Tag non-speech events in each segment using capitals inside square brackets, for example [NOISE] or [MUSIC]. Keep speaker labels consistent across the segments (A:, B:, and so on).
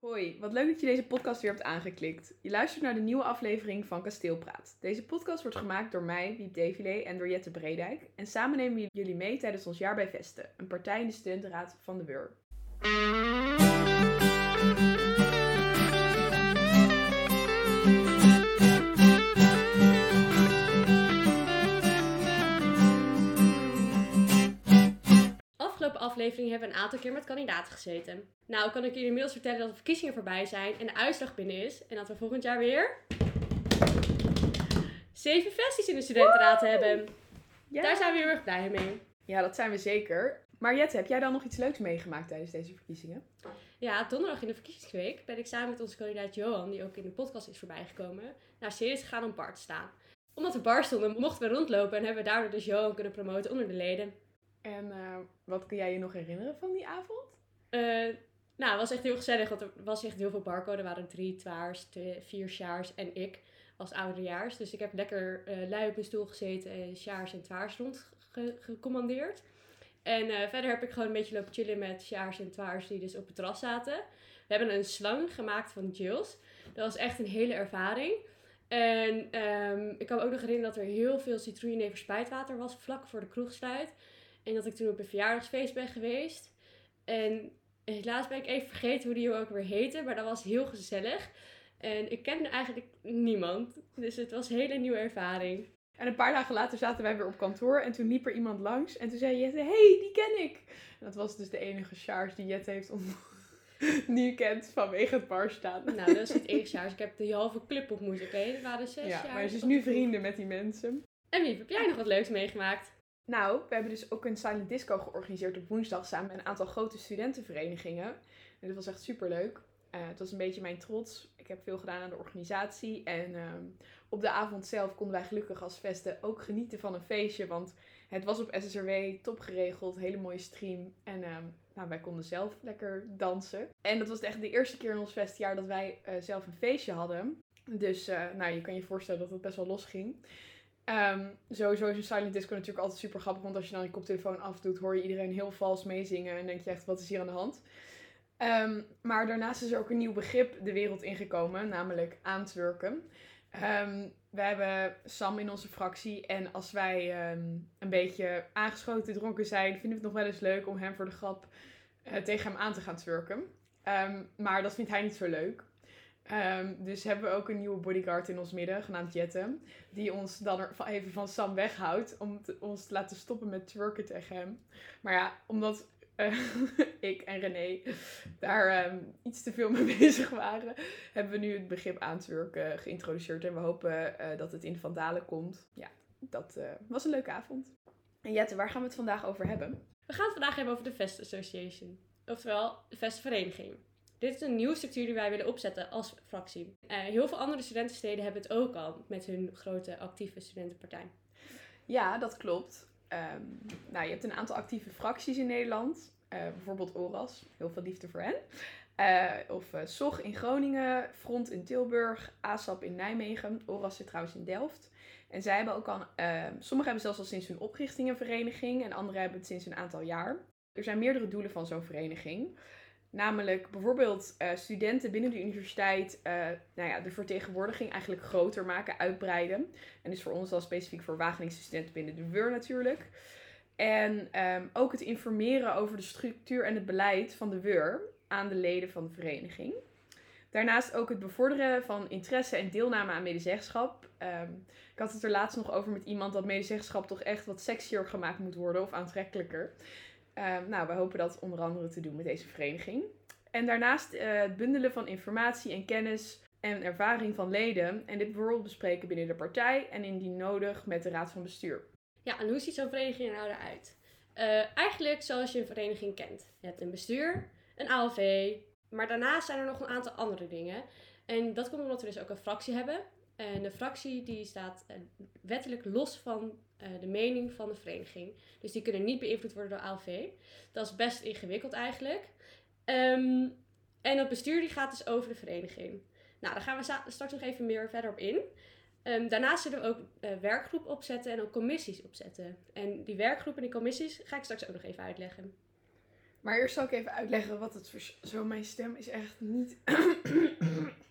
A: Hoi, wat leuk dat je deze podcast weer hebt aangeklikt. Je luistert naar de nieuwe aflevering van Kasteelpraat. Deze podcast wordt gemaakt door mij, Wiep Devile en door Jette Bredijk. En samen nemen we jullie mee tijdens ons jaar bij Vesten, een partij in de studentenraad van de WUR.
B: Aflevering hebben we een aantal keer met kandidaten gezeten. Nou kan ik jullie inmiddels vertellen dat de verkiezingen voorbij zijn en de uitslag binnen is. En dat we volgend jaar weer zeven versies in de studentenraad hebben.
A: Ja.
B: Daar zijn we heel erg blij mee.
A: ja, dat zijn we zeker. Maar Jette, heb jij dan nog iets leuks meegemaakt tijdens deze verkiezingen?
B: Ja, donderdag in de verkiezingsweek ben ik samen met onze kandidaat Johan, die ook in de podcast is voorbijgekomen, naar Ceres gegaan om bar te staan. Omdat we bar stonden, mochten we rondlopen en hebben we daardoor dus Johan kunnen promoten onder de leden.
A: En eh, wat kun jij je nog herinneren van die avond?
B: Eh, nou, het was echt heel gezellig, want er was echt heel veel barco. Er waren drie twaars, vier sjaars en ik als ouderejaars. Dus ik heb lekker eh lui op mijn stoel gezeten en sjaars en twaars rondgecommandeerd. En verder heb ik gewoon een beetje lopen chillen met sjaars en twaars die dus op het terras zaten. We hebben een slang gemaakt van Jills. Dat was echt een hele ervaring. En ehm, ik kan me ook nog herinneren dat er heel veel citroenjenever spijtwater was vlak voor de kroegsluit. En dat ik toen op een verjaardagsfeest ben geweest. En helaas ben ik even vergeten hoe die jongen ook weer heette. Maar dat was heel gezellig. En ik kende eigenlijk niemand. Dus het was een hele nieuwe ervaring.
A: En een paar dagen later zaten wij weer op kantoor en toen liep er iemand langs. En toen zei Jette, hey, die ken ik. En dat was dus de enige Sjaars die Jette heeft ontmoet. [LAUGHS] Nu kent vanwege het bar staan.
B: Nou, dat is het eerste jaar. Dus ik heb de halve club ontmoet, oké? Er waren zes
A: Ja,
B: jaar.
A: maar ze is nu vrienden met die mensen.
B: En wie heb jij nog wat leuks meegemaakt?
A: Nou, we hebben dus ook een silent disco georganiseerd op woensdag samen met een aantal grote studentenverenigingen. En dat was echt super leuk. het was een beetje mijn trots. Ik heb veel gedaan aan de organisatie. En ehm, op de avond zelf konden wij gelukkig als Vesten ook genieten van een feestje. Want het was op SSRW top geregeld. Hele mooie stream. En ehm, nou, wij konden zelf lekker dansen. En dat was echt de eerste keer in ons festjaar dat wij eh, zelf een feestje hadden. Dus eh, nou, je kan je voorstellen dat het best wel los ging. Ehm, sowieso is een silent disco natuurlijk altijd super grappig. Want als je dan je koptelefoon afdoet, hoor je iedereen heel vals meezingen. En denk je echt, wat is hier aan de hand? Ehm, maar daarnaast is er ook een nieuw begrip de wereld ingekomen. Namelijk aantwerken. Ehm, we hebben Sam in onze fractie. En als wij een beetje aangeschoten dronken zijn, vinden we het nog wel eens leuk om hem voor de grap eh, tegen hem aan te gaan twerken. Maar dat vindt hij niet zo leuk. Ehm, dus hebben we ook een nieuwe bodyguard in ons midden, genaamd Jette. Die ons dan even van Sam weghoudt om ons te laten stoppen met twerken tegen hem. Maar ja, omdat eh, [LAUGHS] ik en René daar ehm, iets te veel mee [LAUGHS] bezig waren, hebben we nu het begrip aantwerken geïntroduceerd. En we hopen eh, dat het in Vandalen komt. Ja, dat eh, was een leuke avond. En Jette, waar gaan we het vandaag over hebben?
B: We gaan het vandaag hebben over de Vest Association. Oftewel, de Vestenvereniging. Dit is een nieuwe structuur die wij willen opzetten als fractie. Eh, heel veel andere studentensteden hebben het ook al met hun grote actieve studentenpartij.
A: Ja, dat klopt. Ehm, nou, je hebt een aantal actieve fracties in Nederland. Eh, bijvoorbeeld ORAS, heel veel liefde voor hen. Eh, of eh, SOG in Groningen, Front in Tilburg, ASAP in Nijmegen. ORAS zit trouwens in Delft. En zij hebben ook al, ehm, sommigen hebben zelfs al sinds hun oprichting een vereniging en anderen hebben het sinds een aantal jaar. Er zijn meerdere doelen van zo'n vereniging. Namelijk bijvoorbeeld eh, studenten binnen de universiteit eh, nou ja, de vertegenwoordiging eigenlijk groter maken, uitbreiden. En dus voor ons dan specifiek voor Wageningse studenten binnen de WUR natuurlijk. En ehm, ook het informeren over de structuur en het beleid van de WUR aan de leden van de vereniging. Daarnaast ook het bevorderen van interesse en deelname aan medezeggenschap. Ehm, ik had het er laatst nog over met iemand dat medezeggenschap toch echt wat sexier gemaakt moet worden of aantrekkelijker. Ehm, nou, we hopen dat onder andere te doen met deze vereniging. En daarnaast eh, het bundelen van informatie en kennis en ervaring van leden. En dit bijvoorbeeld bespreken binnen de partij en indien nodig met de raad van bestuur.
B: Ja, en hoe ziet zo'n vereniging er nou eruit? Eh, eigenlijk zoals je een vereniging kent. Je hebt een bestuur, een ALV, maar daarnaast zijn er nog een aantal andere dingen. En dat komt omdat we dus ook een fractie hebben. En de fractie die staat eh, wettelijk los van eh, de mening van de vereniging. Dus die kunnen niet beïnvloed worden door ALV. Dat is best ingewikkeld eigenlijk. Ehm, en het bestuur die gaat dus over de vereniging. Nou, daar gaan we straks nog even meer verder op in. Ehm, daarnaast zullen we ook eh werkgroepen opzetten en ook commissies opzetten. En die werkgroepen en die commissies ga ik straks ook nog even uitleggen.
A: Maar eerst zal ik even uitleggen wat het. Zo, mijn stem is echt niet... [COUGHS]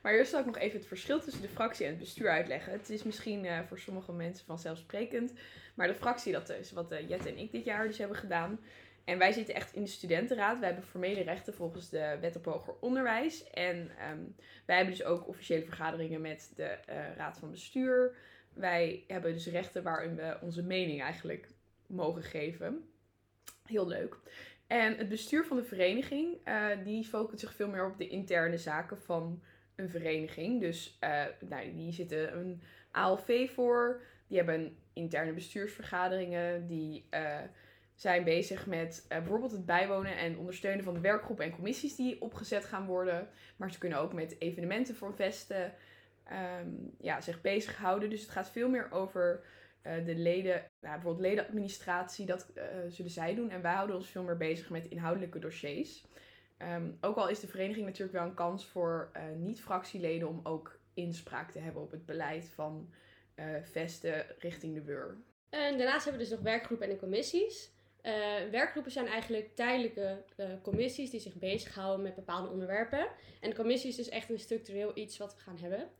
A: maar eerst zal ik nog even het verschil tussen de fractie en het bestuur uitleggen. Het is misschien uh, voor sommige mensen vanzelfsprekend. Maar de fractie, dat is wat uh, Jet en ik dit jaar dus hebben gedaan. En wij zitten echt in de studentenraad. Wij hebben formele rechten volgens de wet op hoger onderwijs. En um, wij hebben dus ook officiële vergaderingen met de uh, raad van bestuur. Wij hebben dus rechten waarin we onze mening eigenlijk mogen geven. Heel leuk. En het bestuur van de vereniging, die focust zich veel meer op de interne zaken van een vereniging. Dus uh, nou, die zitten een ALV voor, die hebben interne bestuursvergaderingen, die uh, zijn bezig met bijvoorbeeld het bijwonen en ondersteunen van de werkgroepen en commissies die opgezet gaan worden. Maar ze kunnen ook met evenementen voor vesten um, ja, zich bezighouden. Dus het gaat veel meer over de leden, nou, bijvoorbeeld ledenadministratie, dat zullen zij doen. En wij houden ons veel meer bezig met inhoudelijke dossiers. Um, ook al is de vereniging natuurlijk wel een kans voor uh, niet-fractieleden om ook inspraak te hebben op het beleid van vesten richting de WUR.
B: En daarnaast hebben we dus nog werkgroepen en commissies. werkgroepen zijn eigenlijk tijdelijke commissies die zich bezighouden met bepaalde onderwerpen. En de commissie is dus echt een structureel iets wat we gaan hebben.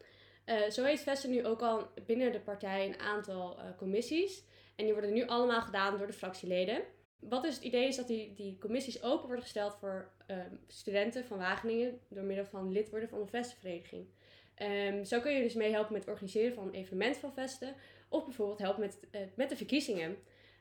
B: Uh, zo heeft Vesten nu ook al binnen de partij een aantal uh, commissies. En die worden nu allemaal gedaan door de fractieleden. Wat dus het idee is dat die, die commissies open worden gesteld voor uh, studenten van Wageningen door middel van lid worden van een vestenvereniging. Um, zo kun je dus meehelpen met het organiseren van een evenement van Vesten. Of bijvoorbeeld helpen met, uh, met de verkiezingen.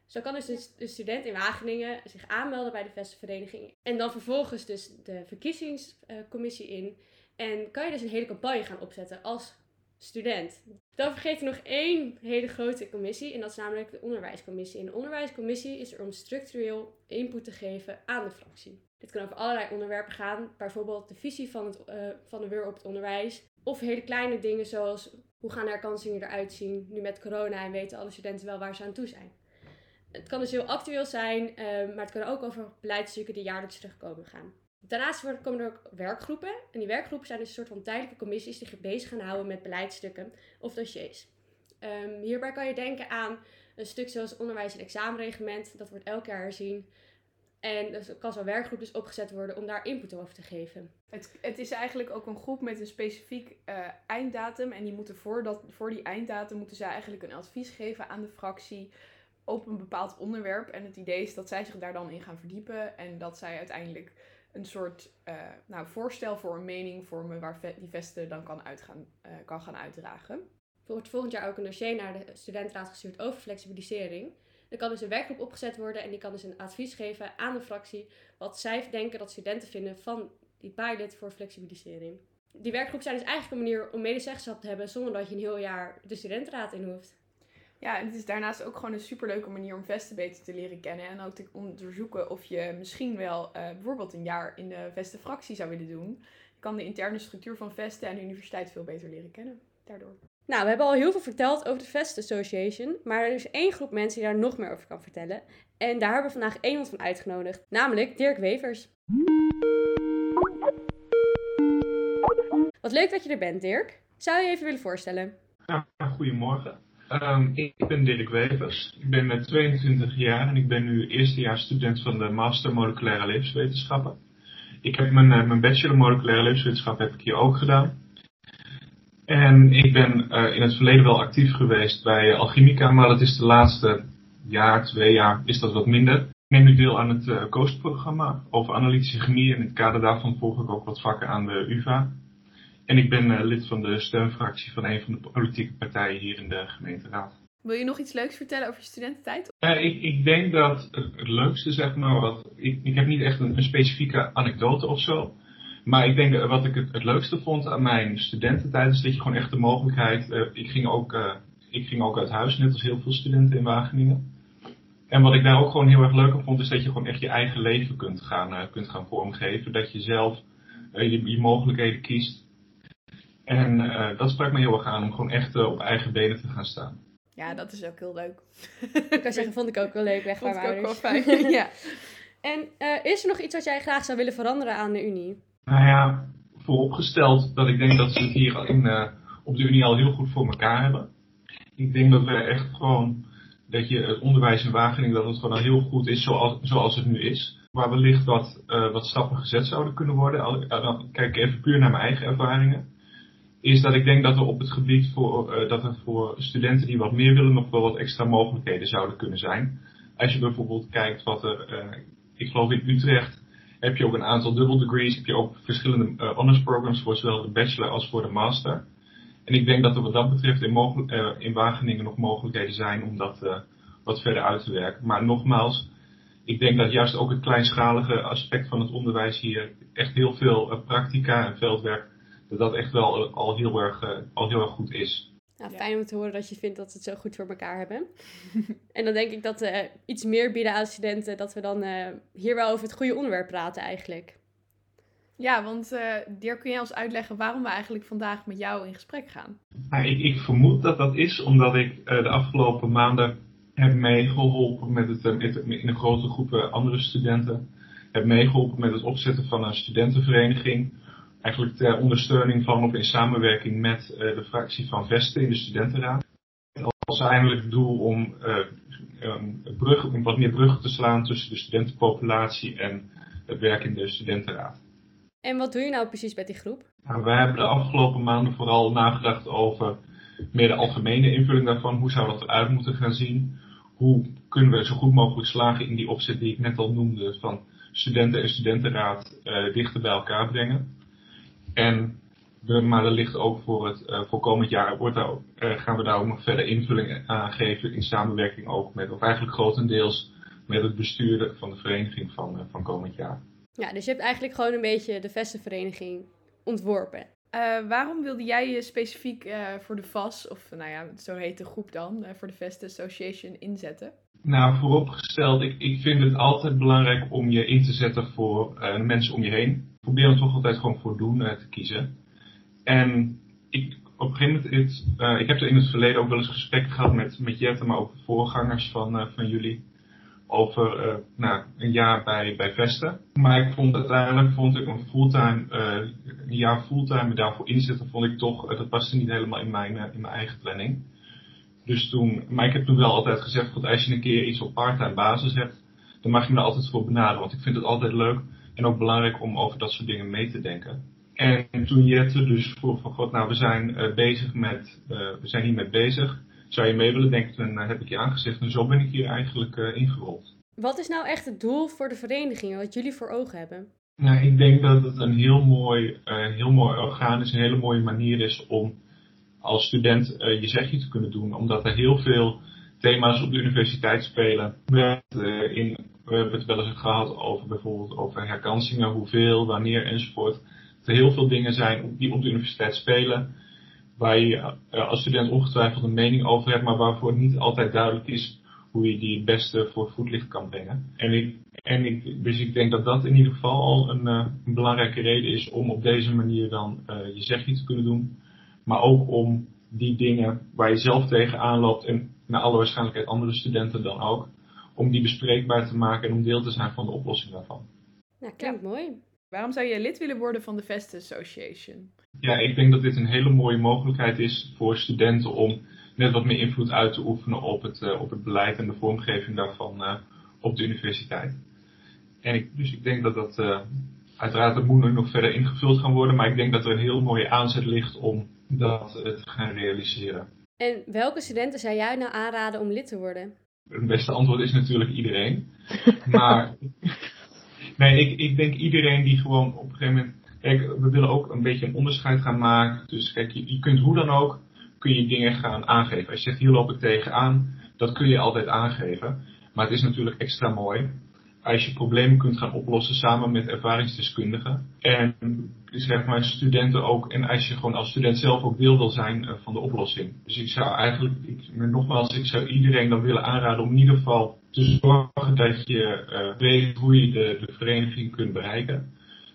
B: Zo kan dus de student in Wageningen zich aanmelden bij de vestenvereniging. En dan vervolgens dus de verkiezingscommissie in. En kan je dus een hele campagne gaan opzetten als student. Dan vergeet je nog één hele grote commissie en dat is namelijk de onderwijscommissie. En de onderwijscommissie is er om structureel input te geven aan de fractie. Dit kan over allerlei onderwerpen gaan, bijvoorbeeld de visie van, het, uh, van de WUR op het onderwijs. Of hele kleine dingen zoals hoe gaan de herkansingen eruit zien nu met corona en weten alle studenten wel waar ze aan toe zijn. Het kan dus heel actueel zijn, uh, maar het kan ook over beleidsstukken die jaarlijks terugkomen gaan. Daarnaast komen er ook werkgroepen. En die werkgroepen zijn dus een soort van tijdelijke commissies die zich bezig gaan houden met beleidsstukken of dossiers. Um, hierbij kan je denken aan een stuk zoals onderwijs- en examenreglement. Dat wordt elk jaar herzien. En er kan zo'n werkgroep dus opgezet worden om daar input over te geven.
A: Het, het is eigenlijk ook een groep met een specifiek uh, einddatum. En die moeten voor, dat, voor die einddatum moeten zij eigenlijk een advies geven aan de fractie op een bepaald onderwerp. En het idee is dat zij zich daar dan in gaan verdiepen. En dat zij uiteindelijk een soort uh, nou, voorstel voor een mening vormen waar die vesten dan kan, uitgaan, uh, kan gaan uitdragen.
B: Er wordt volgend jaar ook een dossier naar de studentenraad gestuurd over flexibilisering. Er kan dus een werkgroep opgezet worden en die kan dus een advies geven aan de fractie wat zij denken dat studenten vinden van die pilot voor flexibilisering. Die werkgroep zijn dus eigenlijk een manier om medezeggenschap te hebben zonder dat je een heel jaar de studentenraad in hoeft.
A: Ja, en het is daarnaast ook gewoon een superleuke manier om vesten beter te leren kennen. En ook te onderzoeken of je misschien wel uh, bijvoorbeeld een jaar in de vestenfractie zou willen doen. Je kan de interne structuur van vesten en de universiteit veel beter leren kennen daardoor.
B: Nou, we hebben al heel veel verteld over de Vest Association, maar er is één groep mensen die daar nog meer over kan vertellen. En daar hebben we vandaag iemand van uitgenodigd, namelijk Dirk Wevers. Wat leuk dat je er bent, Dirk. Zou je even willen voorstellen?
C: Ja, goedemorgen. Um, ik ben Dirk Wevers. Ik ben 22 jaar en ik ben nu eerstejaars student van de Master Moleculaire Levenswetenschappen. Ik heb mijn, uh, mijn Bachelor Moleculaire Levenswetenschappen heb ik hier ook gedaan. En ik ben uh, in het verleden wel actief geweest bij Alchemica, maar dat is de laatste jaar, twee jaar, is dat wat minder. Ik neem nu deel aan het uh, COAST-programma over analytische chemie en in het kader daarvan volg ik ook wat vakken aan de UvA. En ik ben uh, lid van de steunfractie van een van de politieke partijen hier in de gemeenteraad.
A: Wil je nog iets leuks vertellen over je studententijd?
C: Uh, ik, ik, denk dat het, leukste, zeg maar, wat, ik, ik heb niet echt een, een, specifieke anekdote of zo. Maar ik denk wat ik het, het, leukste vond aan mijn studententijd is dat je gewoon echt de mogelijkheid. Uh, ik, ging ook, ik ging ook uit huis, net als heel veel studenten in Wageningen. En wat ik daar ook gewoon heel erg leuk aan vond, is dat je gewoon echt je eigen leven kunt gaan, kunt gaan vormgeven. Dat je zelf je, je mogelijkheden kiest. En uh, dat sprak me heel erg aan om gewoon echt uh, op eigen benen te gaan staan.
A: Ja, dat is ook heel leuk. [LAUGHS]
B: ik kan zeggen, vond ik ook wel leuk weg
A: vond
B: bij
A: mijn ouders. Vond ik ook wel fijn, [LAUGHS] ja. [LAUGHS]
B: En uh, is er nog iets wat jij graag zou willen veranderen aan de Unie?
C: Nou ja, vooropgesteld dat ik denk dat ze het hier in, op de Unie al heel goed voor elkaar hebben. Ik denk dat we echt gewoon dat je het onderwijs in Wageningen dat het gewoon al heel goed is zoals, zoals het nu is. Waar wellicht wat, uh, wat stappen gezet zouden kunnen worden. Dan kijk ik even puur naar mijn eigen ervaringen. Is dat ik denk dat er op het gebied voor, uh, dat er voor studenten die wat meer willen nog wel wat extra mogelijkheden zouden kunnen zijn. Als je bijvoorbeeld kijkt wat er, uh, ik geloof in Utrecht heb je ook een aantal double degrees, heb je ook verschillende uh, honors programs voor zowel de bachelor als voor de master. En ik denk dat er wat dat betreft in, uh, in Wageningen nog mogelijkheden zijn om dat uh, wat verder uit te werken. Maar nogmaals, ik denk dat juist ook het kleinschalige aspect van het onderwijs hier echt heel veel practica en veldwerk, dat dat echt wel al heel erg, al heel erg goed is.
B: Nou, fijn om te horen dat je vindt dat ze het zo goed voor elkaar hebben. [LAUGHS] en dan denk ik dat we uh, iets meer bieden aan studenten, dat we dan uh, hier wel over het goede onderwerp praten eigenlijk.
A: Ja, want uh, Dirk, kun jij ons uitleggen waarom we eigenlijk vandaag met jou in gesprek gaan?
C: Nou, ik, ik, vermoed dat dat is omdat ik de afgelopen maanden heb meegeholpen met het, in een grote groep andere studenten. Heb meegeholpen met het opzetten van een studentenvereniging eigenlijk ter ondersteuning van of in samenwerking met uh, de fractie van Vesten in de studentenraad. Als eindelijk doel om, uh, um, brug, om wat meer bruggen te slaan tussen de studentenpopulatie en het werk in de studentenraad.
B: En wat doe je nou precies met die groep?
C: Nou, wij hebben de afgelopen maanden vooral nagedacht over meer de algemene invulling daarvan. Hoe zou dat eruit moeten gaan zien? Hoe kunnen we zo goed mogelijk slagen in die opzet die ik net al noemde van studenten en studentenraad uh, dichter bij elkaar brengen? En de, maar er ligt ook voor het uh, voor komend jaar wordt daar, uh, gaan we daar ook nog verder invulling aan geven in samenwerking ook met, of eigenlijk grotendeels met het bestuur van de vereniging van, uh, van komend jaar.
B: Ja, dus je hebt eigenlijk gewoon een beetje de Vestenvereniging ontworpen.
A: waarom wilde jij je specifiek voor de VAS, of nou ja, zo heet de groep dan, voor de Vesten Association inzetten?
C: Nou, vooropgesteld, ik, ik vind het altijd belangrijk om je in te zetten voor de mensen om je heen probeer dan toch altijd gewoon voor doen uh, te kiezen. En ik, op een gegeven moment, uh, ik heb er in het verleden ook wel eens gesprekken gehad met, met Jette, maar ook voorgangers van, uh, van jullie. Over nou, een jaar bij, bij Vesten. Maar ik vond uiteindelijk vond ik een fulltime, een jaar fulltime daarvoor inzetten, vond ik toch, dat paste niet helemaal in mijn, in mijn eigen planning. Dus toen, maar ik heb toen wel altijd gezegd, als je een keer iets op parttime basis hebt, dan mag je me er altijd voor benaderen. Want ik vind het altijd leuk en ook belangrijk om over dat soort dingen mee te denken. En toen Jette dus vroeg van god, nou we zijn uh, bezig met, uh, we zijn hiermee bezig. Zou je mee willen denken? Toen uh, heb ik je aangezegd en zo ben ik hier eigenlijk ingerold.
B: Wat is nou echt het doel voor de vereniging, wat jullie voor ogen hebben?
C: Nou, ik denk dat het een heel mooi, heel mooi orgaan is, een hele mooie manier is om als student je zegje te kunnen doen. Omdat er heel veel thema's op de universiteit spelen. Met, in we hebben het wel eens gehad over bijvoorbeeld over herkansingen, hoeveel, wanneer enzovoort. Dat er heel veel dingen zijn die op de universiteit spelen, waar je eh, als student ongetwijfeld een mening over hebt, maar waarvoor niet altijd duidelijk is hoe je die het beste voor voetlicht kan brengen. En ik, en ik, dus ik denk dat dat in ieder geval al een, een belangrijke reden is om op deze manier dan uh, je zegje te kunnen doen. Maar ook om die dingen waar je zelf tegenaan loopt en naar alle waarschijnlijkheid andere studenten dan ook, om die bespreekbaar te maken en om deel te zijn van de oplossing daarvan.
B: Nou, klinkt mooi.
A: Waarom zou je lid willen worden van de Vest Association?
C: Ja, ik denk dat dit een hele mooie mogelijkheid is voor studenten om net wat meer invloed uit te oefenen op het, uh, op het beleid en de vormgeving daarvan uh, op de universiteit. En ik, dus ik denk dat dat, uh, uiteraard dat moet nog verder ingevuld gaan worden, maar ik denk dat er een heel mooie aanzet ligt om dat te gaan realiseren.
B: En welke studenten zou jij nou aanraden om lid te worden?
C: Het beste antwoord is natuurlijk iedereen. [LAUGHS] Maar nee, ik, ik denk iedereen die gewoon op een gegeven moment. Kijk, we willen ook een beetje een onderscheid gaan maken. Dus kijk, je, je kunt hoe dan ook, kun je dingen gaan aangeven. Als je zegt, hier loop ik tegenaan, dat kun je altijd aangeven. Maar het is natuurlijk extra mooi als je problemen kunt gaan oplossen samen met ervaringsdeskundigen. En zeg maar studenten ook, en als je gewoon als student zelf ook deel wil zijn uh, van de oplossing. Dus ik zou eigenlijk, nogmaals, ik zou iedereen dan willen aanraden om in ieder geval te zorgen dat je uh, weet hoe je de, de vereniging kunt bereiken.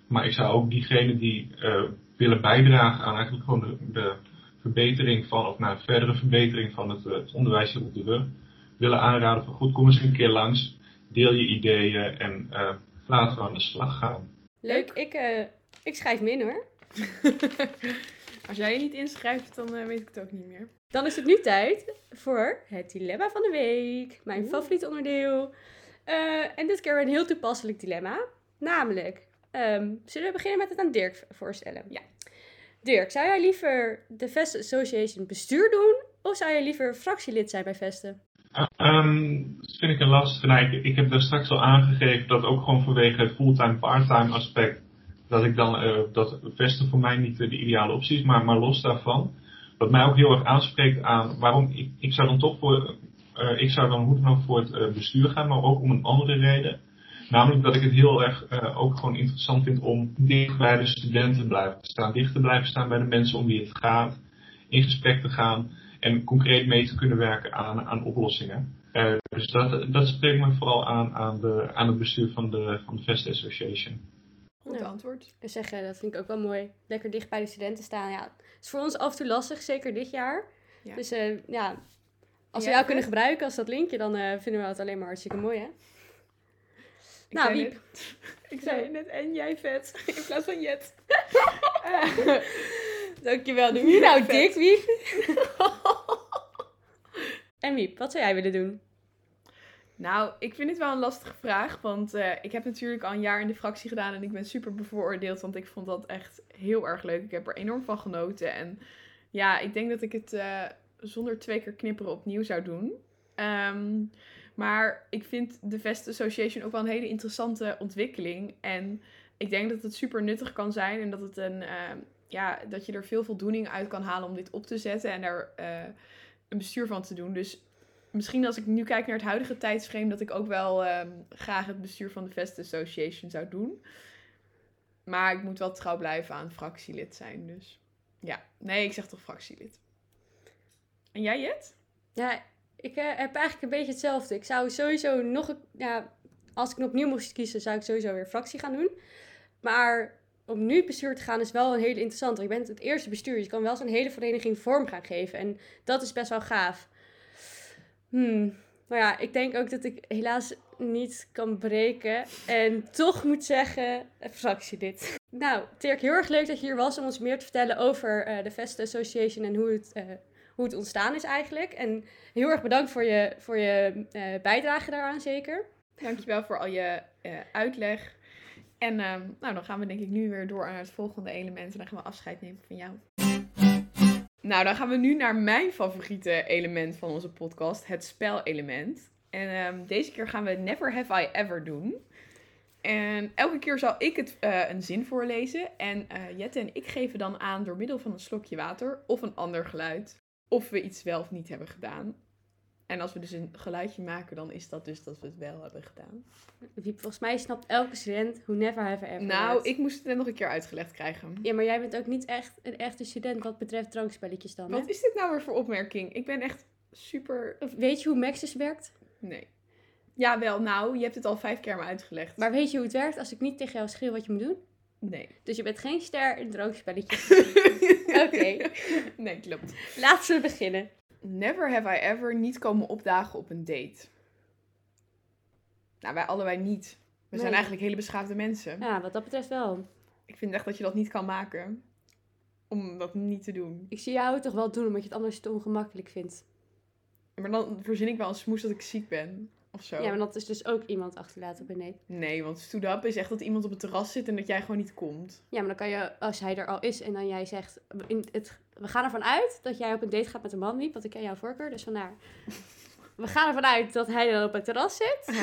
C: Maar ik zou ook diegenen die uh, willen bijdragen aan eigenlijk gewoon de, de verbetering van, of naar verdere verbetering van het, onderwijs op de rug, willen aanraden van goed, kom eens een keer langs deel je ideeën en uh, laten we aan de slag gaan.
B: Leuk, ik, uh, ik schrijf me in hoor. [LAUGHS]
A: Als jij je niet inschrijft, dan eh, weet ik het ook niet meer.
B: Dan is het nu tijd voor het dilemma van de week. Mijn
A: Oeh.
B: favoriete onderdeel. Eh, en dit keer een heel toepasselijk dilemma. Namelijk, ehm, zullen we beginnen met het aan Dirk voorstellen?
A: Ja.
B: Dirk, zou jij liever de Vest Association bestuur doen? Of zou jij liever fractielid zijn bij Vesten?
C: Uh, ehm, dat vind ik een lastige. Nou, ik, heb daar straks al aangegeven dat ook gewoon vanwege het fulltime, parttime aspect, dat ik dan, eh, dat vesten voor mij niet de ideale optie is, maar, maar los daarvan. Wat mij ook heel erg aanspreekt aan waarom ik, ik zou dan toch voor, eh, ik zou dan hoe dan voor het eh, bestuur gaan, maar ook om een andere reden. Namelijk dat ik het heel erg eh, ook gewoon interessant vind om dicht bij de studenten te blijven staan, dicht te blijven staan bij de mensen om wie het gaat, in gesprek te gaan en concreet mee te kunnen werken aan, aan oplossingen. Eh, dus dat, dat spreekt me vooral aan aan, de, aan het bestuur van de, van de Vest Association.
A: Goed antwoord.
B: Ik zeg, dat vind ik ook wel mooi. Lekker dicht bij de studenten staan. Ja, het is voor ons af en toe lastig, zeker dit jaar.
A: Ja.
B: Dus eh, ja, als we jou kunnen gebruiken als dat linkje, dan eh, vinden we dat alleen maar hartstikke mooi, hè?
A: Ik
B: Nou,
A: zei
B: Wiep.
A: net- [LAUGHS] ik zei net en jij vet. [LAUGHS] In plaats van jet. [LAUGHS]
B: Dankjewel. Doe je nou dik, Wiep? en Wiep, wat zou jij willen doen?
A: Nou, ik vind het wel een lastige vraag. Want eh, ik heb natuurlijk al een jaar in de fractie gedaan. En ik ben super bevooroordeeld. Want ik vond dat echt heel erg leuk. Ik heb er enorm van genoten. En ja, ik denk dat ik het eh, zonder twee keer knipperen opnieuw zou doen. Ehm, maar ik vind de Vest Association ook wel een hele interessante ontwikkeling. En ik denk dat het super nuttig kan zijn. En dat, het een, eh, ja, dat je er veel voldoening uit kan halen om dit op te zetten. En er eh, een bestuur van te doen. Dus misschien als ik nu kijk naar het huidige tijdsframe, dat ik ook wel ehm, graag het bestuur van de Vest Association zou doen. Maar ik moet wel trouw blijven aan fractielid zijn. Dus ja, nee, ik zeg toch fractielid. En jij, Jet?
B: Ja, ik eh, heb eigenlijk een beetje hetzelfde. Ik zou sowieso nog... Ja, als ik opnieuw moest kiezen, zou ik sowieso weer fractie gaan doen. Maar om nu bestuur te gaan is wel een hele interessante. Je bent het eerste bestuur. Je kan wel zo'n hele vereniging vorm gaan geven. En dat is best wel gaaf. Hmm. Maar ja, ik denk ook dat ik helaas niet kan breken. En toch moet zeggen, fractielid. Nou, Dirk, heel erg leuk dat je hier was om ons meer te vertellen over eh, de Vest Association en hoe het, eh, hoe het ontstaan is eigenlijk. En heel erg bedankt voor je, voor je eh, bijdrage daaraan zeker.
A: Dankjewel voor al je uitleg. En ehm, nou, dan gaan we denk ik nu weer door naar het volgende element. En dan gaan we afscheid nemen van jou. Nou, dan gaan we nu naar mijn favoriete element van onze podcast. Het spelelement. En ehm, deze keer gaan we Never Have I Ever doen. En elke keer zal ik het eh, een zin voorlezen. En eh, Jette en ik geven dan aan door middel van een slokje water of een ander geluid. Of we iets wel of niet hebben gedaan. En als we dus een geluidje maken, dan is dat dus dat we het wel hebben gedaan.
B: Volgens mij snapt elke student hoe never have ever
A: Nou, ik moest het net nog een keer uitgelegd krijgen.
B: Ja, maar jij bent ook niet echt een echte student wat betreft drankspelletjes dan, hè?
A: Wat is dit nou weer voor opmerking? Ik ben echt super...
B: Of Weet je hoe Maxis werkt?
A: Nee. Ja, wel. Nou, je hebt het al vijf keer me uitgelegd.
B: Maar weet je hoe het werkt als ik niet tegen jou schreeuw wat je moet doen?
A: Nee.
B: Dus je bent geen ster in drankspelletjes. [LAUGHS] Oké.
A: Nee, klopt.
B: Laten we beginnen.
A: Never have I ever niet komen opdagen op een date. Nou, wij allebei niet. We zijn eigenlijk hele beschaafde mensen.
B: Ja, wat dat betreft wel.
A: Ik vind echt dat je dat niet kan maken. Om dat niet te doen.
B: Ik zie jou toch wel doen, omdat je het anders te ongemakkelijk vindt.
A: Maar dan verzin ik wel een smoes dat ik ziek ben. Of zo.
B: Ja, maar dat is dus ook iemand achterlaten date.
A: Nee, want stood up is echt dat iemand op het terras zit en dat jij gewoon niet komt.
B: Ja, maar dan kan je, als hij er al is en dan jij zegt... In het, we gaan ervan uit dat jij op een date gaat met een man, niet, want ik ken jouw voorkeur, dus vandaar. [LAUGHS] We gaan ervan uit dat hij dan op het terras zit.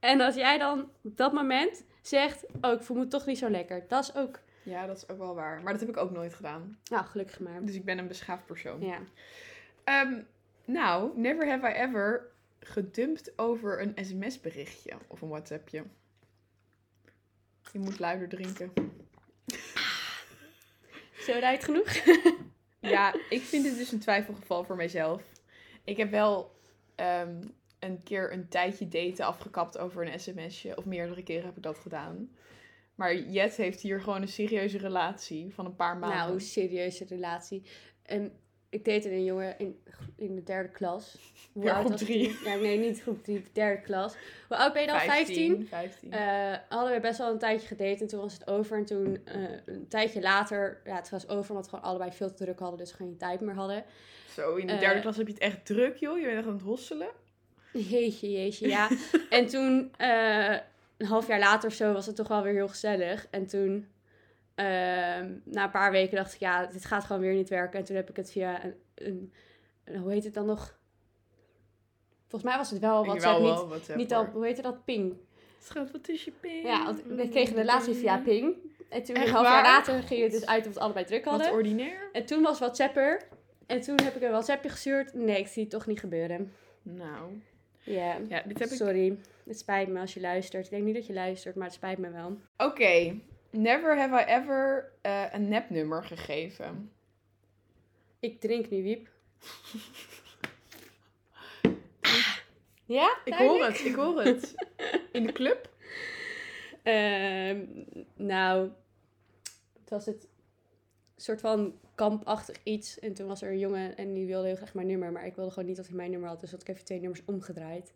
B: En dat jij dan op dat moment zegt... Oh, ik voel me toch niet zo lekker. Dat is ook...
A: Ja, dat is ook wel waar. Maar dat heb ik ook nooit gedaan.
B: Nou, gelukkig maar.
A: Dus ik ben een beschaafd persoon.
B: Ja.
A: Ehm, nou, never have I ever gedumpt over een sms-berichtje of een WhatsAppje. Je moet luider drinken.
B: Zo rijdt genoeg? [LAUGHS]
A: Ja, ik vind dit dus een twijfelgeval voor mijzelf. Ik heb wel ehm, een keer een tijdje daten afgekapt over een sms'je. Of meerdere keren heb ik dat gedaan. Maar Jet heeft hier gewoon een serieuze relatie van een paar maanden.
B: Nou, serieuze relatie. En ik date een jongen in, in de derde klas. [LAUGHS] Hoe
A: Ja,
B: oud was
A: drie.
B: Ja, nee, niet groep 3, derde klas. Hoe oud ben je dan? 15?
A: 15.
B: Eh, hadden we best wel een tijdje gedate en toen was het over. En toen eh, een tijdje later, ja, het was over omdat we gewoon allebei veel te druk hadden, dus geen tijd meer hadden.
A: Zo, in de
B: eh,
A: derde klas heb je het echt druk, joh. Je bent echt aan het hosselen.
B: Jeetje, jeetje, ja. [LAUGHS] en toen, eh, een half jaar later of zo, was het toch wel weer heel gezellig. En toen, na een paar weken dacht ik, ja, dit gaat gewoon weer niet werken. En toen heb ik het via een, een, een- hoe heet het dan nog? Volgens mij was het wel WhatsApp, niet,
A: WhatsApp,
B: niet al, hoe heette dat, ping.
A: Schat, wat is je ping?
B: Ja, want we kregen een relatie via ping. En toen,
A: Echt
B: een half jaar later, ging het dus uit of we het allebei druk
A: Wat
B: hadden.
A: ordinair.
B: En toen was WhatsApp er. En toen heb ik een WhatsAppje gestuurd. Nee, ik zie het toch niet gebeuren.
A: Nou,
B: Ja.
A: ja, dit heb ik...
B: Sorry, het spijt me als je luistert. Ik denk niet dat je luistert, maar het spijt me wel.
A: Oké, never have I ever eh, een nepnummer gegeven.
B: Ik drink nu wiep. Ja?
A: Ik hoor het, ik hoor het. [LAUGHS] In de club?
B: Ehm, nou, het was het soort van kampachtig iets. En toen was er een jongen en die wilde heel graag mijn nummer. Maar ik wilde gewoon niet dat hij mijn nummer had. Dus had ik even twee nummers omgedraaid.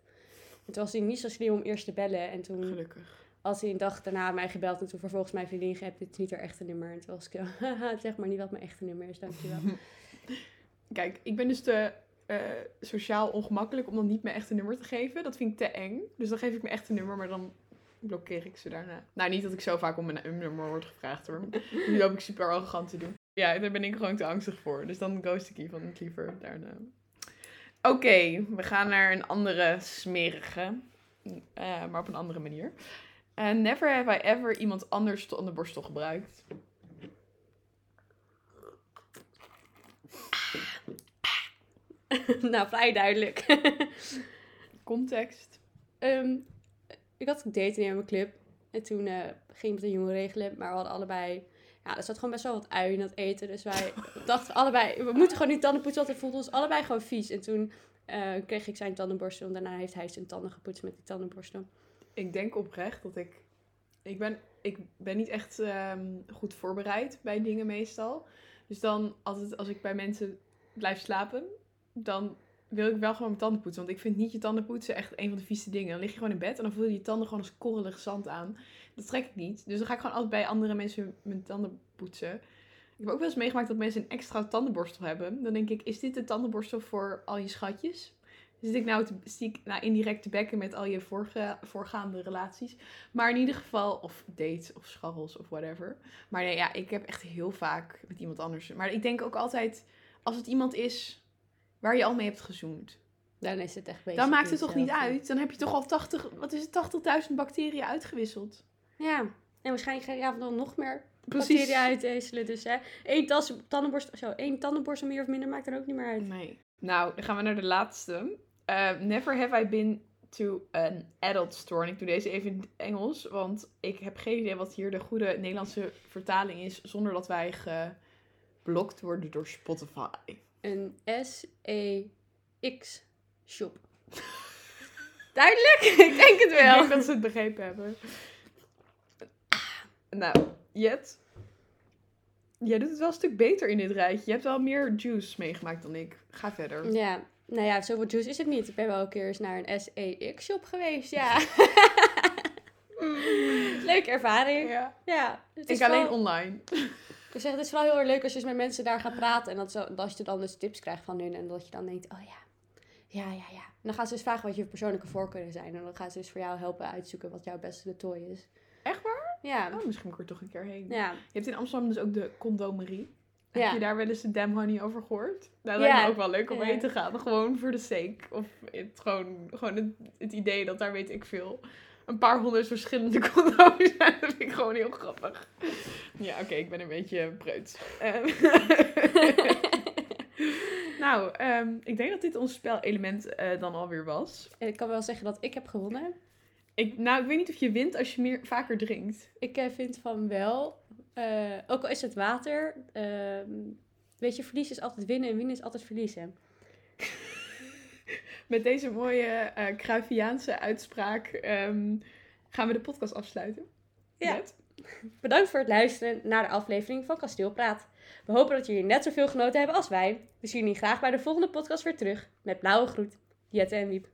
B: En toen was hij niet zo slim om eerst te bellen. En toen
A: Gelukkig.
B: Had hij een dag daarna mij gebeld. En toen vervolgens mijn vriendin geappt. Dit is niet haar echte nummer. En toen was ik zeg [LAUGHS] maar niet wat mijn echte nummer is. Dankjewel. [LAUGHS]
A: Kijk, ik ben dus te eh, sociaal ongemakkelijk om dan niet mijn echte nummer te geven. Dat vind ik te eng. Dus dan geef ik mijn echte nummer, maar dan blokkeer ik ze daarna. Nou, niet dat ik zo vaak om mijn nummer word gevraagd hoor. [LAUGHS] Nu loop ik super arrogant te doen. Ja, daar ben ik gewoon te angstig voor. Dus dan ghost ik het liever daarna. Oké, we gaan naar een andere smerige. eh, maar op een andere manier. Eh, never have I ever iemand anders aan de borstel gebruikt. [LAUGHS]
B: nou, vrij duidelijk. [LAUGHS]
A: Context.
B: Ehm, ik had gedate in mijn club. En toen eh, ging ik met een jongen regelen. Maar we hadden allebei... Ja, er zat gewoon best wel wat ui in dat eten. Dus wij [LAUGHS] dachten allebei... We moeten gewoon niet tanden poetsen, want we voelden ons allebei gewoon vies. En toen eh, kreeg ik zijn tandenborstel. En daarna heeft hij zijn tanden gepoetst met die tandenborstel.
A: Ik denk oprecht dat ik. Ik ben, ik ben niet echt ehm, goed voorbereid bij dingen meestal. Dus dan, altijd als ik bij mensen blijf slapen, dan wil ik wel gewoon mijn tanden poetsen. Want ik vind niet je tanden poetsen echt een van de vieste dingen. Dan lig je gewoon in bed en dan voel je je tanden gewoon als korrelig zand aan. Dat trek ik niet. Dus dan ga ik gewoon altijd bij andere mensen mijn tanden poetsen. Ik heb ook wel eens meegemaakt dat mensen een extra tandenborstel hebben. Dan denk ik, is dit de tandenborstel voor al je schatjes? Zit ik nou, te, ik nou indirect te bekken met al je vorige, voorgaande relaties? Maar in ieder geval, of dates of scharrels of whatever. Maar nee, ja, ik heb echt heel vaak met iemand anders. Maar ik denk ook altijd, als het iemand is waar je al mee hebt gezoend.
B: Dan is het echt bezig.
A: Dan maakt het toch niet uit? Dan heb je toch al 80, wat is het, 80.000 bacteriën uitgewisseld.
B: Ja. En waarschijnlijk ga je dan nog meer
A: Precies.
B: bacteriën uitwisselen. Dus hè, één tas, tandenborstel, zo, één tandenborstel meer of minder maakt er ook niet meer uit.
A: Nee. Nou, dan gaan we naar de laatste. Eh, never have I been to an adult store. En ik doe deze even in het Engels, want ik heb geen idee wat hier de goede Nederlandse vertaling is, zonder dat wij geblokt worden door Spotify.
B: Een S-E-X shop. [LAUGHS] Duidelijk? ik denk het
A: Ik
B: wel.
A: denk dat ze het begrepen hebben. Nou, Jet. Jij doet het wel een stuk beter in dit rijtje. Je hebt wel meer juice meegemaakt dan ik. Ga verder.
B: Ja, nou ja, zoveel juice is het niet. Ik ben wel een keer eens naar een S-E-X shop geweest, ja. [LAUGHS] Leuke ervaring.
A: Ja.
B: Ja, het is
A: Ik alleen
B: wel-
A: online.
B: Ik zeg, het is wel heel erg leuk als je eens met mensen daar gaat praten. En dat, zo, dat je dan dus tips krijgt van hun. En dat je dan denkt, oh ja, ja, ja, ja. En dan gaan ze dus vragen wat je persoonlijke voorkeuren zijn. En dan gaan ze dus voor jou helpen uitzoeken wat jouw beste tooi is.
A: Echt waar?
B: Ja,
A: Oh, misschien moet ik er toch een keer heen.
B: ja.
A: Je hebt in Amsterdam dus ook de condomerie.
B: Ja.
A: Heb je daar wel eens de Dam Honey over gehoord? Nou, dat
B: Ja.
A: lijkt me ook wel leuk om heen te gaan. Gewoon voor de sake. Of het, gewoon, gewoon het, het idee dat daar weet ik veel. Een paar honderd verschillende [LAUGHS] condooms zijn. Dat vind ik gewoon heel grappig. Ja, oké, ik ben een beetje preuts. Ehm, [LAUGHS] nou, ehm, ik denk dat dit ons spelelement eh dan alweer was.
B: En ik kan wel zeggen dat ik heb gewonnen.
A: Ik, nou, ik weet niet of je wint als je meer, vaker drinkt.
B: Ik eh, vind van wel. Eh, ook al is het water. ehm, weet je, verliezen is altijd winnen en winnen is altijd verliezen. [LAUGHS]
A: Met deze mooie Cruyffiaanse uitspraak ehm, gaan we de podcast afsluiten.
B: Ja. Bedankt voor het luisteren naar de aflevering van Kasteelpraat. We hopen dat jullie net zoveel genoten hebben als wij. We zien jullie graag bij de volgende podcast weer terug. Met blauwe groet, Jette en Wiep.